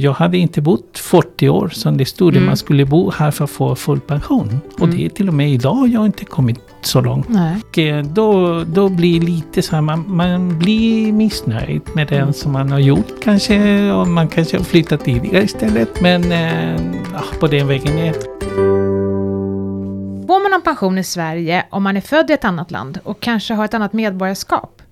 Jag hade inte bott 40 år som det stod. Mm. Man skulle bo här för att få full pension. Och Mm. det är till och med idag jag inte kommit så långt. Nej. Och eh, då, då blir lite så här, man, man blir missnöjd med den som man har gjort kanske. Och man kanske har flyttat tidigare istället. Men ja, på den vägen är Får man någon pension i Sverige om man är född i ett annat land och kanske har ett annat medborgarskap?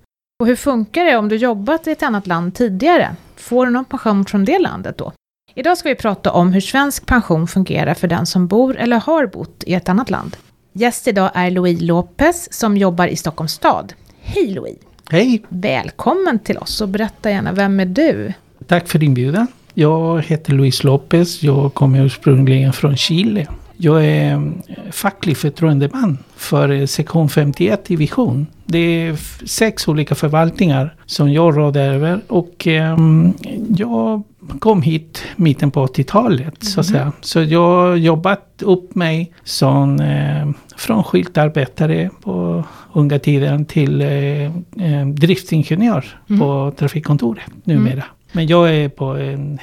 Och hur funkar det om du jobbat i ett annat land tidigare? Får du någon pension från det landet då? Idag ska vi prata om hur svensk pension fungerar för den som bor eller har bott i ett annat land. Gäst idag är Louise Lopez som jobbar i Stockholms stad. Hej Louise! Hej! Välkommen till oss och berätta gärna, vem är du? Tack för inbjudan. Jag heter Luis Lopez. Jag kommer ursprungligen från Chile. Jag är facklig förtroendeman för eh, sektion 51 i Vision. Det är sex olika förvaltningar som jag råder över. Och ehm, jag kom hit mitten på 80-talet så att säga. Så jag jobbat upp mig som eh, från skyltarbetare på unga tiden till eh, eh, driftsingenjör på trafikkontoret numera. Men jag är på en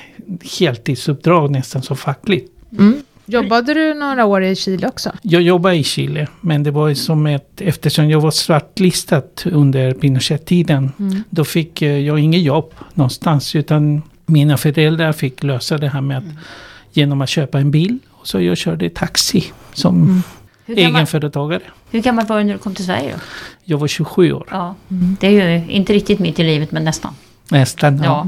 heltidsuppdrag nästan som facklig. Mm. Jobbade du några år i Chile också? Jag jobbar i Chile, men det var som ett, eftersom jag var svartlistad under Pinochet-tiden, Mm. då fick eh, jag inget jobb någonstans, utan mina föräldrar fick lösa det här med att, genom att köpa en bil. Och så jag körde taxi som Mm. Egenföretagare. hur gammal var du när du kom till Sverige då? Jag var 27 år, Ja, det är ju inte riktigt mitt i livet men nästan. nästan. Ja. Ja.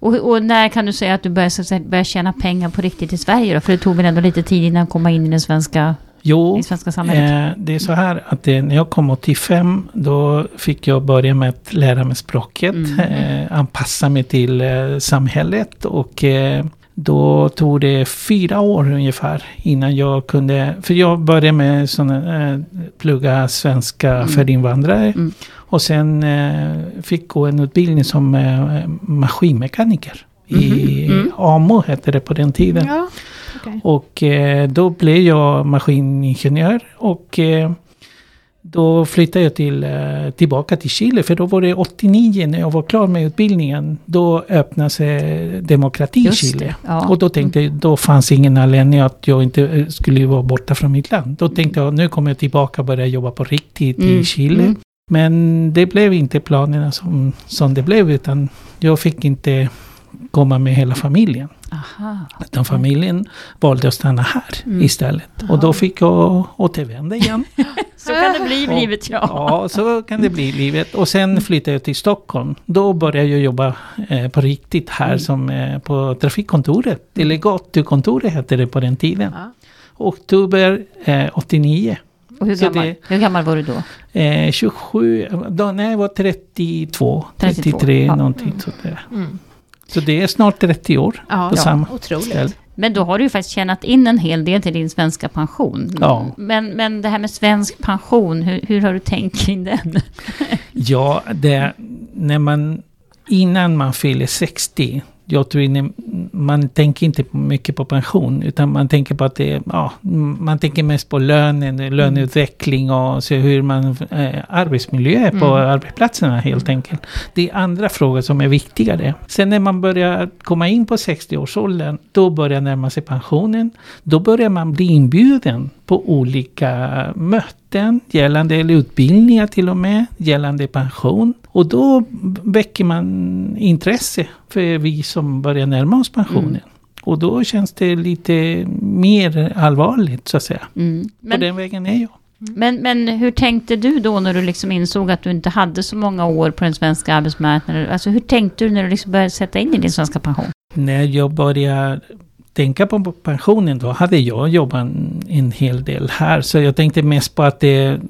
Och, och när kan du säga att du att säga, började tjäna pengar på riktigt i Sverige då? För det tog väl ändå lite tid innan komma in i det svenska, Jo? Eh, det är så här att när jag kom 85 då fick jag börja med att lära mig språket. Mm. Eh, anpassa mig till eh, samhället. Och då tog det fyra år ungefär innan jag kunde... För jag började med såna, eh, plugga svenska Mm. för invandrare. Mm. Och sen eh, fick gå en utbildning som eh, maskinmekaniker. I Mhm. Mm. AMO hette det på den tiden. Ja, okej. Och eh, då blev jag maskiningenjör och då flyttade jag till, tillbaka till Chile. För då var det 89 när jag var klar med utbildningen. Då öppnade sig demokrati i Chile. ja. Och då tänkte jag, då fanns ingen anledning att jag inte skulle vara borta från mitt land. Då tänkte jag, nu kommer jag tillbaka och börja jobba på riktigt Mm, i Chile. mm. Men det blev inte planerna som, som det blev, utan jag fick inte komma med hela familjen. Aha. Utan familjen valde att stanna här Mm. istället. Och då fick jag återvända igen. Så kan det bli i livet ja. Ja, så kan det bli i livet. Och sen flyttade jag till Stockholm. Då började jag jobba eh, på riktigt här Mm. som eh, på trafikkontoret. Delegatkontoret hette det på den tiden. Ja. Oktober eh, 89. Och hur gammal, det- hur gammal var du då? Eh, 27, då, nej jag var 32, 32, 33 ja. någonting sådär. Mm. Så det är snart 30 år Ja, på ja, samma otroligt. ställe. Men då har du ju faktiskt tjänat in en hel del till din svenska pension. Ja. Men, men det här med svensk pension, hur, hur har du tänkt kring den? Ja, det, när man, innan man fyller 60, jag tror att man tänker inte mycket på pension, utan man tänker på att det, ja, man tänker mest på lönen, löneutveckling och så hur man, eh, arbetsmiljö är på Mm. arbetsplatserna helt enkelt. Det är andra frågor som är viktigare. Sen när man börjar komma in på 60-årsåldern, då börjar närma sig pensionen. Då börjar man bli inbjuden på olika möten gällande, eller utbildningar till och med, gällande pension. Och då väcker man intresse för vi som börjar närma oss pensionen. Mm. Och då känns det lite mer allvarligt så att säga. Mm. På Men, den vägen är jag. men, men hur tänkte du då när du liksom insåg att du inte hade så många år på den svenska arbetsmarknaden? Alltså hur tänkte du när du liksom började sätta in i din svenska pension? När jag började tänka på pensionen då hade jag jobbat en, en hel del här. Så jag tänkte mest på att det...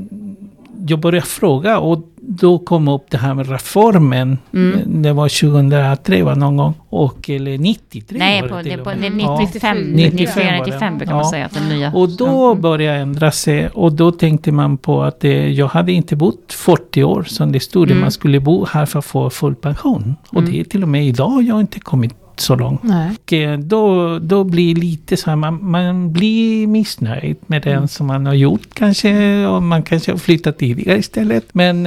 Jag började fråga och då kom upp det här med reformen. Mm. Det var 2003 var någon gång. Och, eller 93 Nej, var på, det det, till på, och det är med. 95, Ja. 94, var det. 95 brukar man säga att den nya. Och då började jag ändra sig och då tänkte man på att eh, jag hade inte bott 40 år som det stod. Mm. Man skulle bo här för att få full pension. Och Mm. det är till och med idag jag inte kommit gått så långt. Nej. Och eh, då, då blir lite så här, man, man blir missnöjd med den Mm. som man har gjort kanske. Och man kanske har flyttat tidigare istället. Men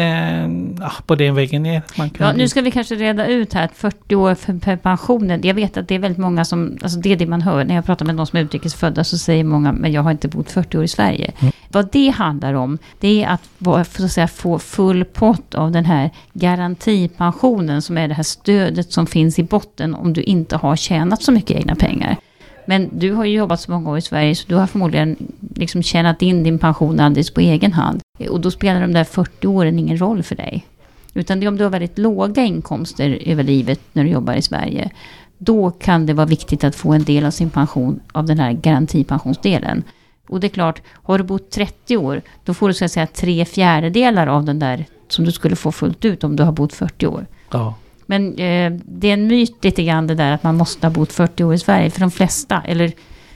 ja, på den vägen ner. Man kan Ja, nu ska vi kanske reda ut här att 40 år för, pensionen. Jag vet att det är väldigt många som, alltså det är det man hör. När jag pratar med någon som är utrikesfödda så säger många, men jag har inte bott 40 år i Sverige. Mm. Vad det handlar om, det är att, så att säga, få full pott av den här garantipensionen som är det här stödet som finns i botten om du inte har tjänat så mycket egna pengar. Men du har ju jobbat så många år i Sverige så du har förmodligen liksom tjänat in din pension alldeles på egen hand. Och då spelar de där 40 åren ingen roll för dig. Utan det är om du har väldigt låga inkomster över livet när du jobbar i Sverige. Då kan det vara viktigt att få en del av sin pension av den här garantipensionsdelen. Och det är klart, har du bott 30 år, då får du så att säga tre fjärdedelar av den där som du skulle få fullt ut om du har bott 40 år. Ja. Men eh, det är en myt lite grann det där att man måste ha bott 40 år i Sverige. För de flesta, eller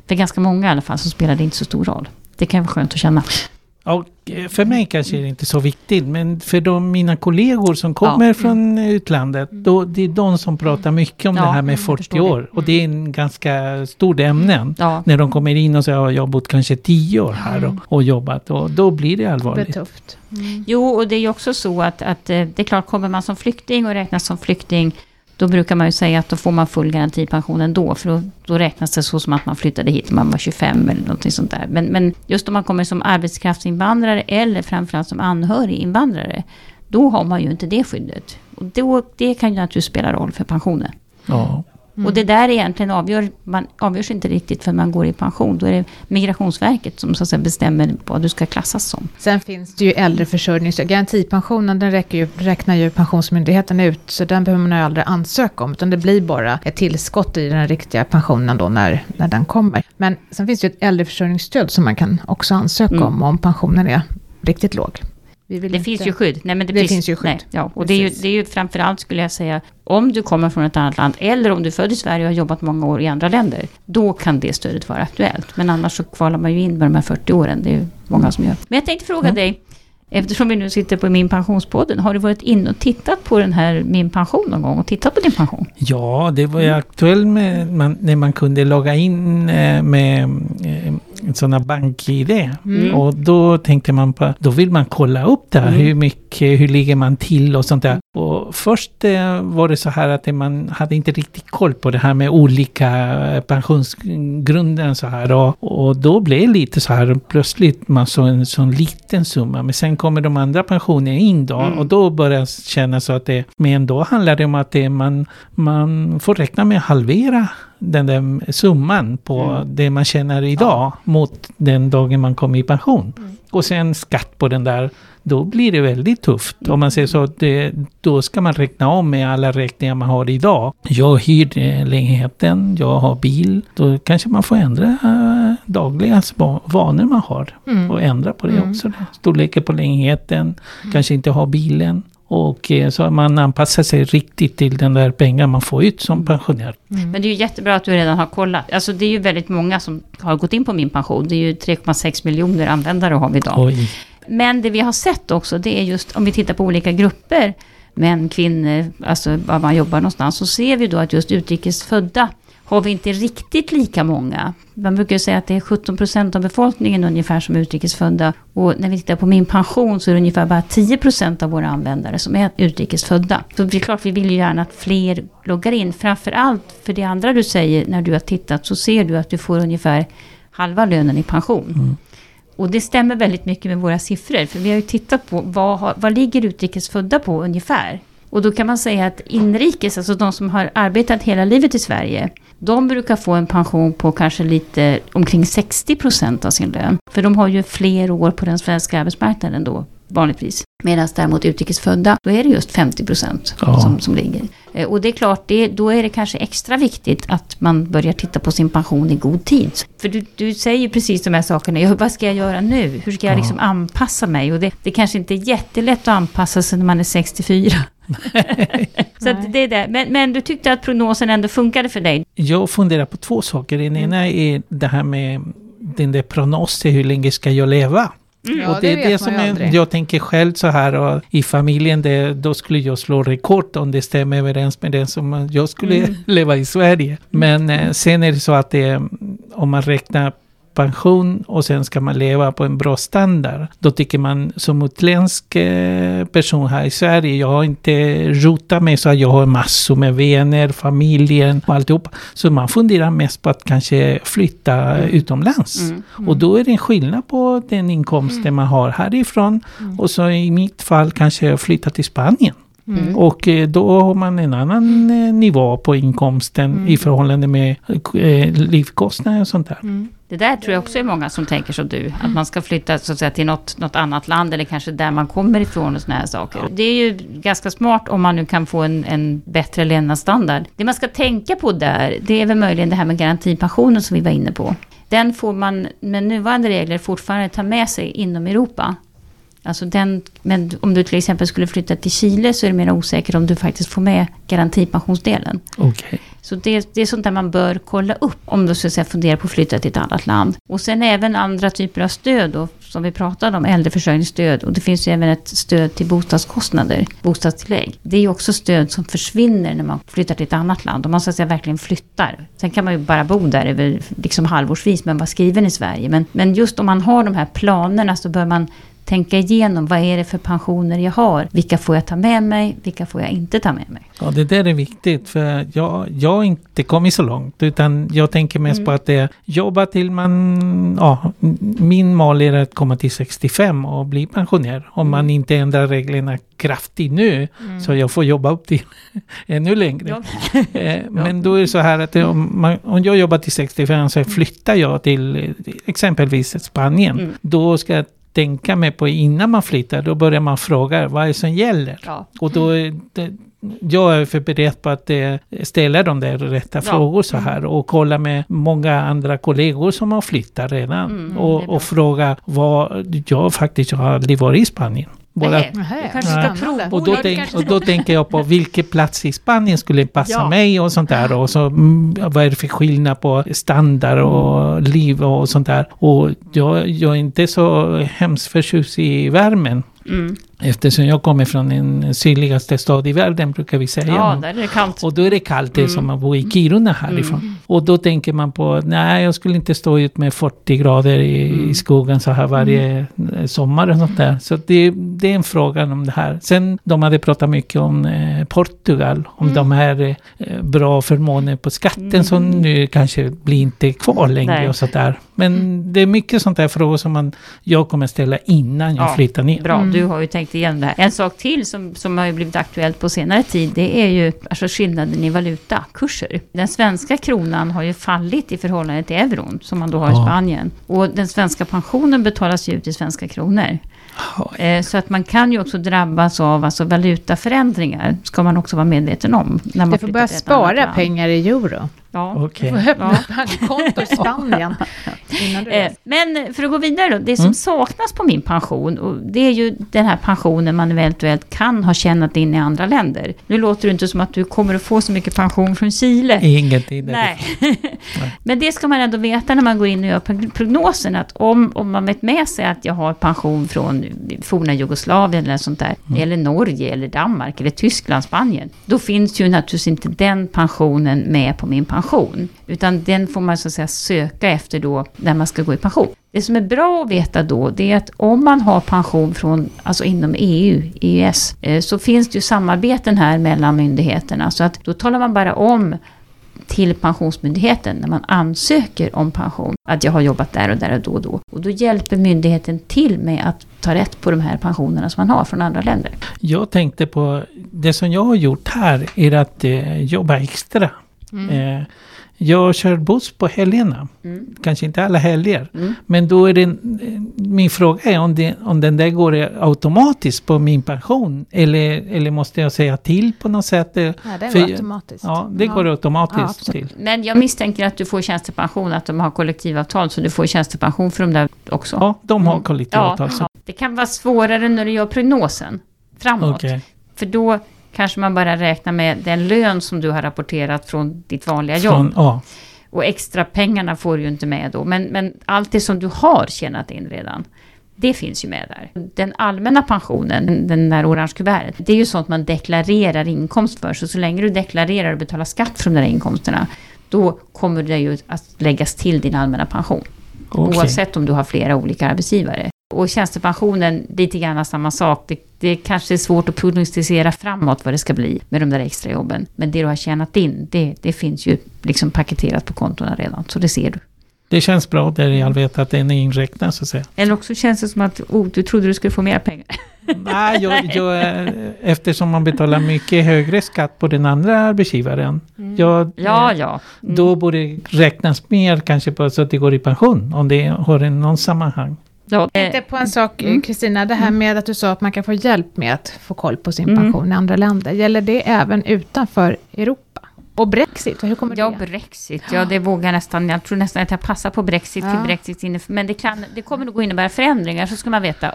för ganska många i alla fall, så spelar det inte så stor roll. Det kan vara skönt att känna. Eh, för mig kanske är det inte så viktigt, men för de, mina kollegor som kommer Ja. från utlandet, då, det är de som pratar mycket om Ja, det här med jag 40 förstår det. år. Och det är en ganska stort ämne. Ja, När de kommer in och säger att jag har bott kanske 10 år här och, och jobbat, och då blir det Det allvarligt. tufft. Jo, och det är ju också så att, att eh, det är klart, kommer man som flykting och räknas som flykting, då brukar man ju säga att då får man full garantipension ändå, för då, då räknas det så som att man flyttade hit när man var 25 eller någonting sånt där. Men, men just om man kommer som arbetskraftsinvandrare eller framförallt som anhöriginvandrare, då har man ju inte det skyddet. Och då, det kan ju naturligtvis spela roll för pensionen. Ja. Och det där egentligen avgör, man avgörs inte riktigt för man går i pension. Då är det Migrationsverket som så att säga bestämmer vad du ska klassas som. Sen finns det ju äldreförsörjningsstöd. Garantipensionen den räcker ju, räknar ju Pensionsmyndigheten ut, så den behöver man ju aldrig ansöka om, utan det blir bara ett tillskott i den riktiga pensionen då när, när den kommer. Men sen finns det ju ett äldreförsörjningsstöd som man kan också ansöka Mm. om, om pensionen är riktigt låg. Vi vill Det inte- finns ju skydd. Nej, men det, Det finns, finns ju skydd. Nej, ja, och det är, ju, Precis. det är ju framförallt skulle jag säga, om du kommer från ett annat land eller om du är född i Sverige och har jobbat många år i andra länder, då kan det stödet vara aktuellt. Men annars så kvalar man ju in med de här 40 åren, det är ju många som gör. Men jag tänkte fråga Mm. dig, eftersom vi nu sitter på Min Pensionspodden, har du varit inne och tittat på den här Min Pension någon gång och tittat på din pension? Ja, det var ju Mm. aktuellt med, man, när man kunde logga in eh, med eh, sådana bank-id. Mm. Och då tänkte man på, då vill man kolla upp det här, Mm. hur mycket, hur ligger man till och sånt där. Och först eh, var det så här att man hade inte riktigt koll på det här med olika eh, pensionsgrunder och så här. Och, och då blev det lite så här, plötsligt man så en sån liten summa. Men sen kommer de andra pensionerna in då Mm. och då börjar det kännas så att det, men då handlar det om att det, man, man får räkna med att halvera den där summan på Mm. det man tjänar idag mot den dagen man kommer i pension. Mm. Och sen skatt på den där, då blir det väldigt tufft. Om man säger så, det, då ska man räkna om med alla räkningar man har idag. Jag hyr eh, lägenheten, jag har bil. Då kanske man får ändra eh, dagliga va- vanor man har. Mm. Och ändra på det Mm. också. Storleken på lägenheten, kanske inte ha bilen. Och eh, så man anpassar sig riktigt till den där pengar man får ut som pensionär. Mm. Men det är ju jättebra att du redan har kollat. Alltså det är ju väldigt många som har gått in på Min Pension. Det är ju 3,6 miljoner användare har vi idag. Oj. Men det vi har sett också, det är just om vi tittar på olika grupper, män, kvinnor, alltså var man jobbar någonstans, så ser vi då att just utrikesfödda har vi inte riktigt lika många. Man brukar säga att det är 17 procent av befolkningen ungefär som är utrikesfödda. Och när vi tittar på min pension så är det ungefär bara 10 procent av våra användare som är utrikesfödda. Så det är klart, vi vill ju gärna att fler loggar in. Framförallt för det andra du säger, när du har tittat så ser du att du får ungefär halva lönen i pension. Mm. Och det stämmer väldigt mycket med våra siffror. För vi har ju tittat på vad, vad ligger utrikesfödda på ungefär. Och då kan man säga att inrikes, alltså de som har arbetat hela livet i Sverige, de brukar få en pension på kanske lite omkring 60 procent av sin lön. För de har ju fler år på den svenska arbetsmarknaden då, vanligtvis. Medan däremot utrikesfödda, då är det just 50 procent Ja. som, som ligger. Eh, Och det är klart, det, då är det kanske extra viktigt att man börjar titta på sin pension i god tid. För du, du säger precis de här sakerna, ja, vad ska jag göra nu? Hur ska jag Ja. liksom anpassa mig? Och det, det kanske inte är jättelätt att anpassa sig när man är 64. Så det är det. Men, men du tyckte att prognosen ändå funkade för dig? Jag funderar på två saker. Den ena är det här med den där prognosen, hur länge ska jag leva? Ja, och det, är vet det man som ju är, aldrig. jag tänker själv så här och i familjen, det, då skulle jag slå rekord om det stämmer överens med det som jag skulle Mm. leva i Sverige. Men eh, sen är det så att det, om man räknar pension och sen ska man leva på en bra standard. Då tycker man som utländsk eh, person här i Sverige, jag har inte rotat mig så att jag har massor med vänner, familjen och alltihopa. Så man funderar mest på att kanske flytta utomlands. Mm. Och då är det en skillnad på den inkomsten man har härifrån. Och så i mitt fall kanske flytta till Spanien. Mm. Och eh, då har man en annan eh, nivå på inkomsten Mm. i förhållande med eh, livkostnader och sånt där. Mm. Det där tror jag också är många som tänker som du. Att man ska flytta så att säga, till något, något annat land eller kanske där man kommer ifrån och såna här saker. Det är ju ganska smart om man nu kan få en, en bättre levnadsstandard. Det man ska tänka på där, det är väl möjligen det här med garantipensionen som vi var inne på. Den får man med nuvarande regler fortfarande ta med sig inom Europa. Alltså den, men om du till exempel skulle flytta till Chile så är det mer osäkert om du faktiskt får med garantipensionsdelen. Okej. Så det, det är sånt där man bör kolla upp om du så att säga, funderar på att flytta till ett annat land. Och sen även andra typer av stöd då, som vi pratade om, äldreförsörjningsstöd. Och det finns ju även ett stöd till bostadskostnader, bostadstillägg. Det är ju också stöd som försvinner när man flyttar till ett annat land. Om man så att säga verkligen flyttar. Sen kan man ju bara bo där över liksom halvårsvis men vara skriven i Sverige. Men, men just om man har de här planerna så bör man tänka igenom vad är det för pensioner jag har? Vilka får jag ta med mig? Vilka får jag inte ta med mig? Ja, det där är viktigt för jag, jag har inte kommit så långt utan jag tänker mest Mm. på att det är jobba till man, ja, min mål är att komma till 65 och bli pensionär. Om man Mm. inte ändrar reglerna kraftigt nu så jag får jobba upp till ännu längre. Ja. Eh, Men då är det så här att om, man, om jag jobbar till 65 så flyttar jag till eh, exempelvis Spanien. Mm. Då ska tänka mig på innan man flyttar, då börjar man fråga vad är det som gäller. Ja. Och då är det, jag är för beredd på att ställa de där rätta Ja. frågor så här och kolla med många andra kollegor som har flyttat redan. Mm, och, och fråga vad, jag faktiskt jag har aldrig varit i Spanien. Bara, Nej. Då tänk, och då tänker jag på vilken plats i Spanien skulle passa Ja. mig och sånt där. Och så, mm, vad är det för skillnad på standard och liv och sånt där. Och jag, jag är inte så hemskt förtjust i värmen. Mm. Eftersom jag kommer från den sydligaste stad i världen brukar vi säga. Ja, där är det kallt. Och då är det kallt, det är som att bo i Kiruna härifrån. Mm. Och då tänker man på, nej jag skulle inte stå ut med 40 grader i, Mm. i skogen så här varje eh, sommar och sånt där. Så det, det är en fråga om det här. Sen, de hade pratat mycket om eh, Portugal, om Mm. de här eh, bra förmåner på skatten som nu kanske blir inte kvar längre Nej. och sånt där. Men det är mycket sånt där frågor som man, jag kommer ställa innan jag Ja, flyttar ner. Bra, Mm. du har ju tänkt igenom det här. En sak till som, som har ju blivit aktuellt på senare tid, det är ju alltså skillnaden i valutakurser. Den svenska kronan har ju fallit i förhållande till euron, som man då har i Ja. Spanien. Och den svenska pensionen betalas ju ut i svenska kronor. Eh, så att man kan ju också drabbas av alltså valutaförändringar, ska man också vara medveten om. När man Du får börja spara pengar i euro. Ja. Okej. Du får öppna Ja. bankkonto i Spanien. Eh, men för att gå vidare då, det som Mm. saknas på min pension, och det är ju den här pensionen man eventuellt kan ha tjänat in i andra länder. Nu låter det inte som att du kommer att få så mycket pension från Chile. Ingenting. Nej. Men det ska man ändå veta när man går in och gör prog- prognosen, att om, om man vet med sig att jag har pension från forna Jugoslavien eller sånt där, eller Norge, eller Danmark, eller Tyskland, Spanien, då finns ju naturligtvis inte den pensionen med på min pension. Utan den får man så att säga söka efter då, när man ska gå i pension. Det som är bra att veta då, det är att om man har pension från, alltså inom EU, EUS, eh, så finns det ju samarbeten här mellan myndigheterna. Så att då talar man bara om till Pensionsmyndigheten när man ansöker om pension. Att jag har jobbat där och där och då och då. Och då hjälper myndigheten till med att ta rätt på de här pensionerna som man har från andra länder. Jag tänkte på, det som jag har gjort här är att eh, jobba extra. Mm. Eh, jag kör buss på helgerna. Mm. Kanske inte alla helger. Mm. Men då är det, eh, min fråga är om, det, om den där går automatiskt på min pension. Eller, eller måste jag säga till på något sätt? Ja, det för- går automatiskt. Ja, det går Ja, automatiskt absolut. till. Men jag misstänker att du får tjänstepension, att de har kollektivavtal, så du får tjänstepension för de där också. Ja, de har Mm. kollektivavtal. Ja, så- det kan vara svårare när du gör prognosen framåt. Okej. För då kanske man bara räknar med den lön som du har rapporterat från ditt vanliga jobb. Från, ja, Och extra pengarna får du ju inte med då. Men, men allt det som du har tjänat in redan, Det finns ju med där. Den allmänna pensionen, den där orange kuvertet, det är ju sånt man deklarerar inkomst för. Så så länge du deklarerar och betalar skatt för de där inkomsterna, då kommer det ju att läggas till din allmänna pension. Okej. Oavsett om du har flera olika arbetsgivare. Och tjänstepensionen, lite grann samma sak. Det, det kanske är svårt att prognostisera framåt vad det ska bli med de där extra jobben. Men det du har tjänat in, det, det finns ju liksom paketerat på kontona redan. Så det ser du. Det känns bra där jag vet att den är inräknad så att säga. Eller också känns det som att oh, du trodde du skulle få mer pengar. Nej, jag, jag, eftersom man betalar mycket högre skatt på den andra arbetsgivaren. Jag, Ja, ja. Mm. Då borde det räknas mer kanske på så att det går i pension. Om det har någon sammanhang. Ja. Jag tänkte på en sak, Mm. Kristina, det här med att du sa att man kan få hjälp med att få koll på sin Mm. pension i andra länder. Gäller det även utanför Europa? Och Brexit, hur kommer Ja, det? Brexit. Ja, det vågar jag nästan. Jag tror nästan att jag passar på Brexit Ja. till Brexit. Men det, kan, det kommer nog innebära förändringar, så ska man veta.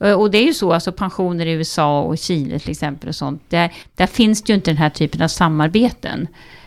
Eh, Och det är ju så, alltså pensioner i USA och Chile till exempel och sånt. Där, där finns det ju inte den här typen av samarbeten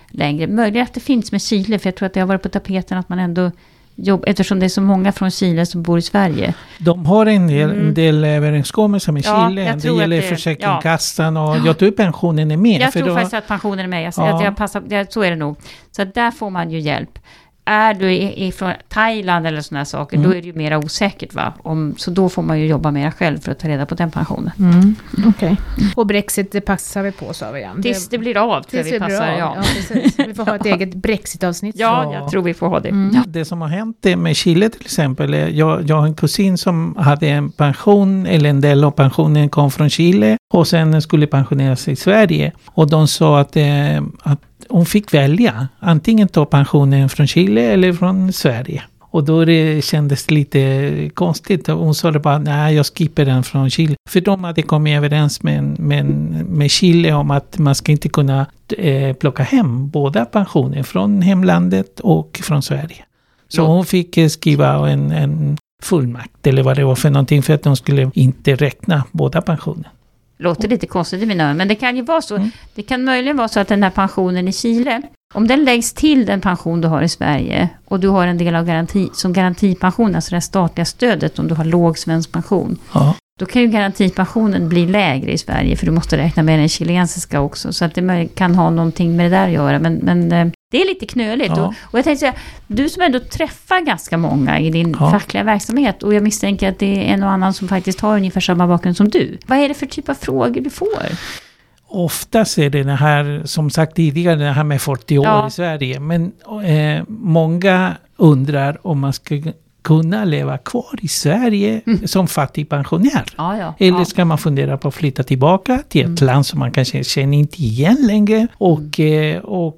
längre. Möjligen att det finns med Chile, för jag tror att det har varit på tapeten att man ändå jobb, eftersom det är så många från Chile som bor i Sverige. De har en del, Mm. en del överenskommelser med Ja, Chile. jag Det gäller Försäkringskassan och jag tror pensionen är med. Jag tror då- faktiskt att pensionen är med. Jag, Ja. att jag passar, det, så är det nog. Så där får man ju hjälp. Är du i- ifrån Thailand eller sådana saker, Mm. då är det ju mer osäkert. Va? Om, så då får man ju jobba mer själv för att ta reda på den pensionen. Mm, okej. Och Brexit, det passar vi på sa vi igen. Tills det blir av, tror jag tills vi passar. Ja. Ja. Vi får ha ett eget Brexit-avsnitt. ja, Ja. jag tror vi får ha det. Mm. Ja. Det som har hänt med Chile till exempel, är- jag, jag har en kusin som hade en pension, eller en del av pensionen kom från Chile och sen skulle pensionera sig i Sverige. Och de sa att, eh, att hon fick välja, antingen ta pensionen från Chile eller från Sverige. Och då det kändes det lite konstigt. Hon sa det bara, nej jag skippar den från Chile. För de hade kommit överens med, med, med Chile om att man ska inte kunna eh, plocka hem båda pensioner från hemlandet och från Sverige. Så Ja. hon fick eh, skriva en, en fullmakt eller vad det var för någonting för att de skulle inte räkna båda pensioner. Låter lite konstigt i mina öron, men det kan ju vara så. Mm. Det kan möjligen vara så att den här pensionen i Chile, om den läggs till den pension du har i Sverige och du har en del av garanti, som garantipension, alltså det statliga stödet om du har låg svensk pension, Ja, då kan ju garantipensionen bli lägre i Sverige för du måste räkna med den chilensiska också. Så att det kan ha någonting med det där att göra. Men, men eh, det är lite knöligt. Ja. Och, och jag tänkte säga, du som ändå träffar ganska många i din Ja. fackliga verksamhet och jag misstänker att det är en och annan som faktiskt har ungefär samma bakgrund som du. Vad är det för typ av frågor du får? Oftast är det det här, som sagt tidigare, det här med 40 år Ja. i Sverige. Men eh, många undrar om man ska kunna leva kvar i Sverige som fattigpensionär. Ja, ja. Eller ska man fundera på att flytta tillbaka till ett Mm. land som man kanske känner inte igen längre? Och, eh, och, och,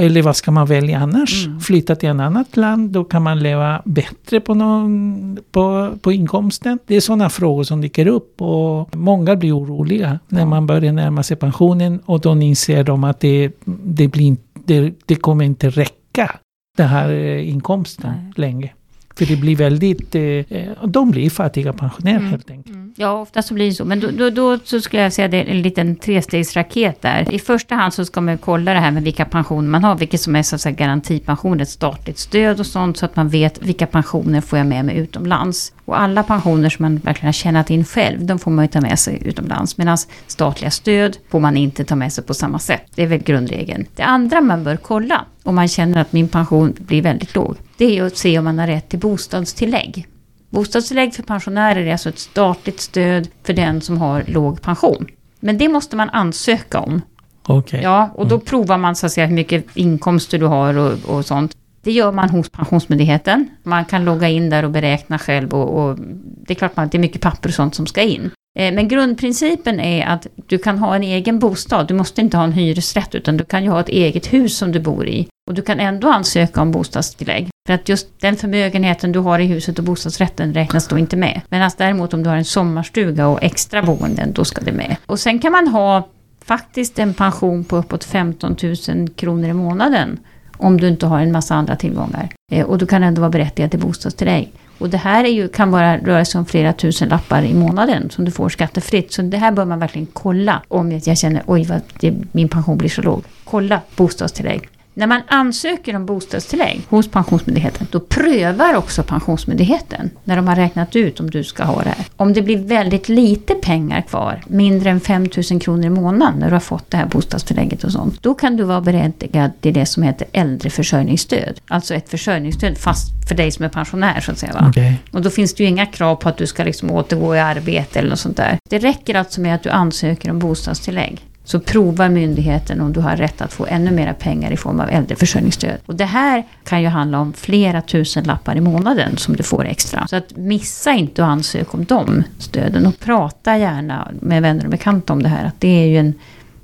eller vad ska man välja annars? Mm. Flytta till ett annat land, då kan man leva bättre på, någon, på, på inkomsten. Det är sådana frågor som dyker upp och många blir oroliga när man börjar närma sig pensionen och då inser de att det, det, blir, det, det kommer inte räcka, den här eh, inkomsten Nej. länge. För det blir väldigt, eh, eh, de blir fattiga pensionärer Mm. helt enkelt. Ja, ofta så blir det så. Men då, då, då så skulle jag säga det är en liten trestegsraket där. I första hand så ska man kolla det här med vilka pensioner man har, vilket som är så att säga garantipension, ett statligt stöd och sånt, så att man vet vilka pensioner får jag med mig utomlands. Och alla pensioner som man verkligen har tjänat in själv, de får man ju ta med sig utomlands. Medan statliga stöd får man inte ta med sig på samma sätt. Det är väl grundregeln. Det andra man bör kolla, om man känner att min pension blir väldigt låg, det är att se om man har rätt till bostadstillägg. Bostadstillägg för pensionärer är alltså ett statligt stöd för den som har låg pension. Men det måste man ansöka om. Okej. Ja, och då provar man så att säga hur mycket inkomster du har och, och sånt. Det gör man hos Pensionsmyndigheten. Man kan logga in där och beräkna själv och, och det är klart att det är mycket papper och sånt som ska in. Eh, men grundprincipen är att du kan ha en egen bostad. Du måste inte ha en hyresrätt utan du kan ju ha ett eget hus som du bor i. Och du kan ändå ansöka om bostadstillägg. För att just den förmögenheten du har i huset och bostadsrätten räknas då inte med. Medan däremot om du har en sommarstuga och extra boenden, då ska det med. Och sen kan man ha faktiskt en pension på uppåt 15 000 kronor i månaden. Om du inte har en massa andra tillgångar. Eh, och du kan ändå vara berättigad till bostadstillägg. Och det här är ju, kan bara röra sig om flera tusen lappar i månaden som du får skattefritt. Så det här bör man verkligen kolla om jag känner oj vad det, min pension blir så låg. Kolla bostadstillägg. När man ansöker om bostadstillägg hos Pensionsmyndigheten, då prövar också Pensionsmyndigheten när de har räknat ut om du ska ha det här. Om det blir väldigt lite pengar kvar, mindre än 5 000 kronor i månaden när du har fått det här bostadstillägget och sånt, då kan du vara berättigad till det som heter äldreförsörjningsstöd. Alltså ett försörjningsstöd fast för dig som är pensionär så att säga. Okej. Och då finns det ju inga krav på att du ska liksom återgå i arbete eller något sånt där. Det räcker alltså med att du ansöker om bostadstillägg. Så provar myndigheten om du har rätt att få ännu mera pengar i form av äldreförsörjningsstöd. Och det här kan ju handla om flera tusen lappar i månaden som du får extra. Så att missa inte att ansöka om de stöden och prata gärna med vänner och bekanta om det här. Att det är ju en,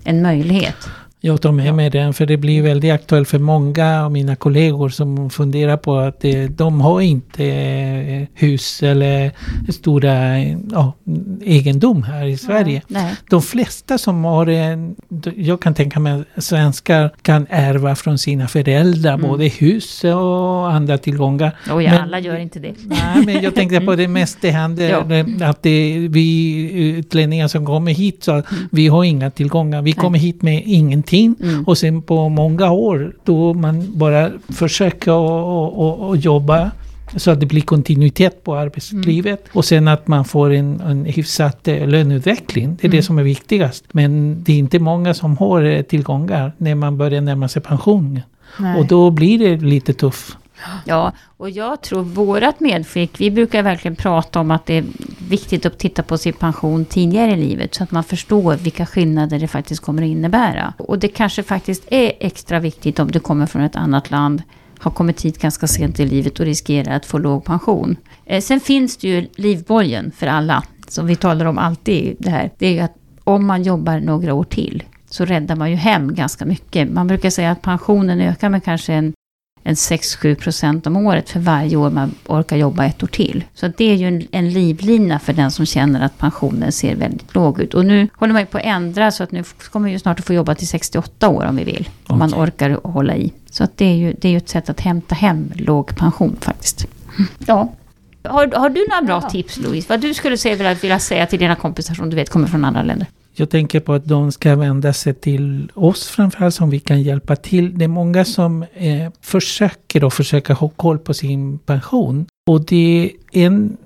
en möjlighet. Jag tar med mig den för det blir väldigt aktuellt för många av mina kollegor som funderar på att eh, de har inte eh, hus eller stora ja, egendom här i Sverige. Nej. De flesta som har jag kan tänka mig svenskar kan ärva från sina föräldrar Mm. både hus och andra tillgångar. Ja, Men- alla gör inte det. Nej, men jag tänkte på det mest det händer Ja. att det, vi utlänningar som kommer hit så att vi har inga tillgångar. Vi kommer hit med ingenting Mm. och sen på många år då man bara försöker och, och, och jobba så att det blir kontinuitet på arbetslivet och sen att man får en, en hyfsat eh, löneutveckling. Det är det som är viktigast. Men det är inte många som har eh, tillgångar när man börjar närma sig pension. Nej. Och då blir det lite tufft. Ja, och jag tror vårat medskick, vi brukar verkligen prata om att det är viktigt att titta på sin pension tidigare i livet. Så att man förstår vilka skillnader det faktiskt kommer att innebära. Och det kanske faktiskt är extra viktigt om du kommer från ett annat land har kommit hit ganska sent i livet och riskerar att få låg pension. Eh, sen finns det ju livbojen för alla, som vi talar om alltid det här. Det är att om man jobbar några år till så räddar man ju hem ganska mycket. Man brukar säga att pensionen ökar med kanske en en 6-7 procent om året för varje år man orkar jobba ett år till. Så det är ju en, en livlina för den som känner att pensionen ser väldigt låg ut. Och nu håller man ju på att ändra så att nu kommer vi ju snart att få jobba till 68 år om vi vill. Om man orkar hålla i. Så att det är ju det är ju ett sätt att hämta hem låg pension faktiskt. Ja. Har, har du några bra Ja. tips Louise? Vad du skulle säga, vilja, vilja säga till dina kompisar som du vet kommer från andra länder? Jag tänker på att de ska vända sig till oss framförallt som vi kan hjälpa till. Det är många som eh, försöker och försöker ha koll på sin pension. Och det är en, en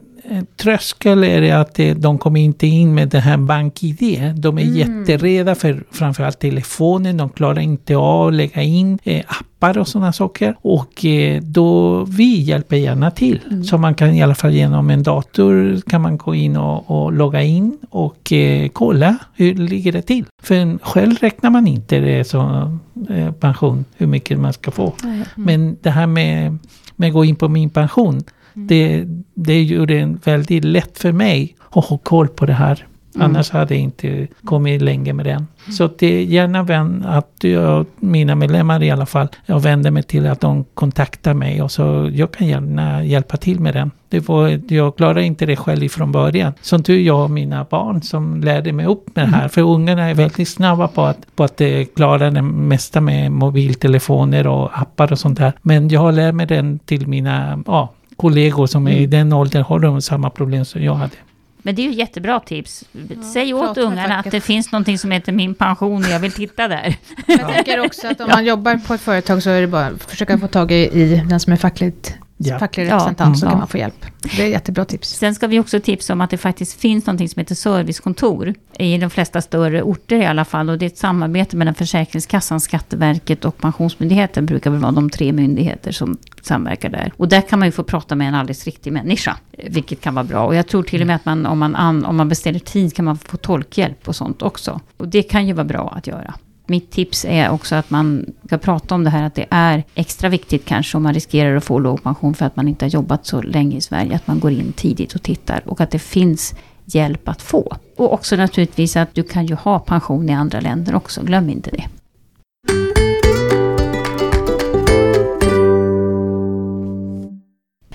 tröskel är det att det, de kommer inte in med det här bank-id. De är Mm. jätterädda för framförallt telefonen. De klarar inte av att lägga in eh, appar och sådana saker. Och eh, då vi hjälper gärna till. Mm. Så man kan i alla fall genom en dator kan man gå in och, och logga in och eh, kolla hur ligger det till. För själv räknar man inte det som eh, pension, hur mycket man ska få. Men det här med, med att gå in på min pension, det, det gjorde det väldigt lätt för mig att ha koll på det här. Annars hade jag inte kommit längre med den. Så att det är gärna vän att jag, mina medlemmar i alla fall, jag vänder mig till att de kontaktar mig och så jag kan gärna hjälpa till med den. Det var, jag klarar inte det själv ifrån början. Som tur jag och mina barn som lärde mig upp med det här. För ungarna är väldigt snabba på att, på att eh, klara det mesta med mobiltelefoner och appar och sånt där. Men jag har lärt mig den till mina ja, kollegor som är i den åldern har de samma problem som jag hade. Men det är ju jättebra tips. Säg åt prata med ungarna att det finns någonting som heter min pension och jag vill titta där. Jag tänker också att om man jobbar på ett företag så är det bara att försöka få tag i, i den som är fackligt, Ja. facklig Ja, representant så mm. kan Ja. man få hjälp. Det är jättebra tips. Sen ska vi också tipsa om att det faktiskt finns någonting som heter servicekontor. I de flesta större orter i alla fall. Och det är ett samarbete mellan Försäkringskassan, Skatteverket och Pensionsmyndigheten. brukar väl vara de tre myndigheter som samverkar där. Och där kan man ju få prata med en alldeles riktig människa. Vilket kan vara bra. Och jag tror till och med att man, om, man an, om man beställer tid kan man få tolkhjälp och sånt också. Och det kan ju vara bra att göra. Mitt tips är också att man ska prata om det här att det är extra viktigt kanske om man riskerar att få låg pension för att man inte har jobbat så länge i Sverige. Att man går in tidigt och tittar och att det finns hjälp att få. Och också naturligtvis att du kan ju ha pension i andra länder också, glöm inte det.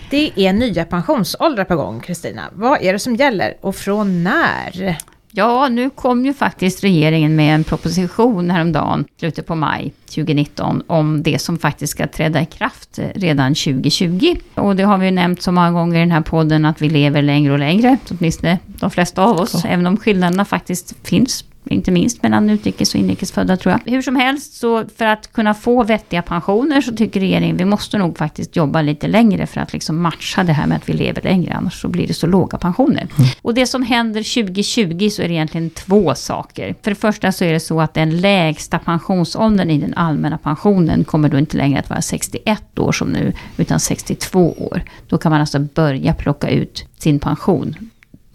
Det är nya pensionsåldrar på gång, Kristina. Vad är det som gäller och från när? Ja, nu kom ju faktiskt regeringen med en proposition häromdagen, slutet på maj 2019, om det som faktiskt ska träda i kraft redan 2020. Och det har vi ju nämnt så många gånger i den här podden att vi lever längre och längre, åtminstone de flesta av oss, även om skillnaderna faktiskt finns inte minst mellan utrikes och inrikesfödda tror jag. Hur som helst, så för att kunna få vettiga pensioner så tycker regeringen vi måste nog faktiskt jobba lite längre för att liksom matcha det här med att vi lever längre, annars så blir det så låga pensioner. Mm. Och det som händer 2020 så är det egentligen två saker. För det första så är det så att den lägsta pensionsåldern i den allmänna pensionen kommer då inte längre att vara 61 år som nu, utan 62 år. Då kan man alltså börja plocka ut sin pension,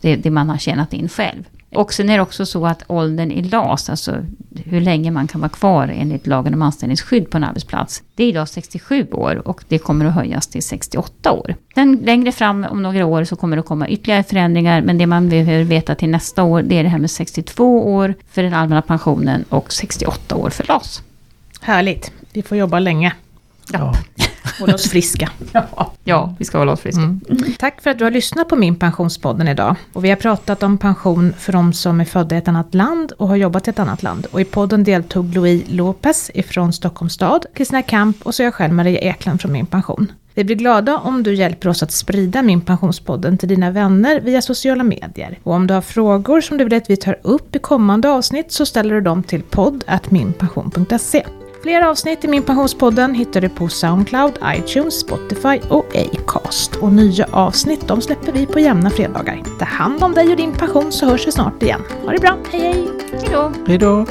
det, det man har tjänat in själv. Och sen är det också så att åldern i LAS, alltså hur länge man kan vara kvar enligt lagen om anställningsskydd på en arbetsplats, det är idag 67 år och det kommer att höjas till 68 år. Sen längre fram om några år så kommer det komma ytterligare förändringar, men det man behöver veta till nästa år, det är det här med 62 år för den allmänna pensionen och 68 år för LAS. Härligt, vi får jobba länge. Ja. Hålla oss friska. Ja. ja, vi ska hålla oss friska. Mm. Tack för att du har lyssnat på min pensionspodden idag. Och vi har pratat om pension för de som är födda i ett annat land och har jobbat i ett annat land. Och i podden deltog Louis Lopez ifrån Stockholms stad, Kristina Kamp och så jag själv Maria Ekland från Min Pension. Vi blir glada om du hjälper oss att sprida Min Pensionspodden till dina vänner via sociala medier. Och om du har frågor som du vill att vi tar upp i kommande avsnitt så ställer du dem till podd.minpension.se. Fler avsnitt i Min Pensionspodden hittar du på Soundcloud, iTunes, Spotify och Acast. Och nya avsnitt de släpper vi på jämna fredagar. Ta hand om dig och din pension så hörs vi snart igen. Ha det bra, hej hej! Hej då!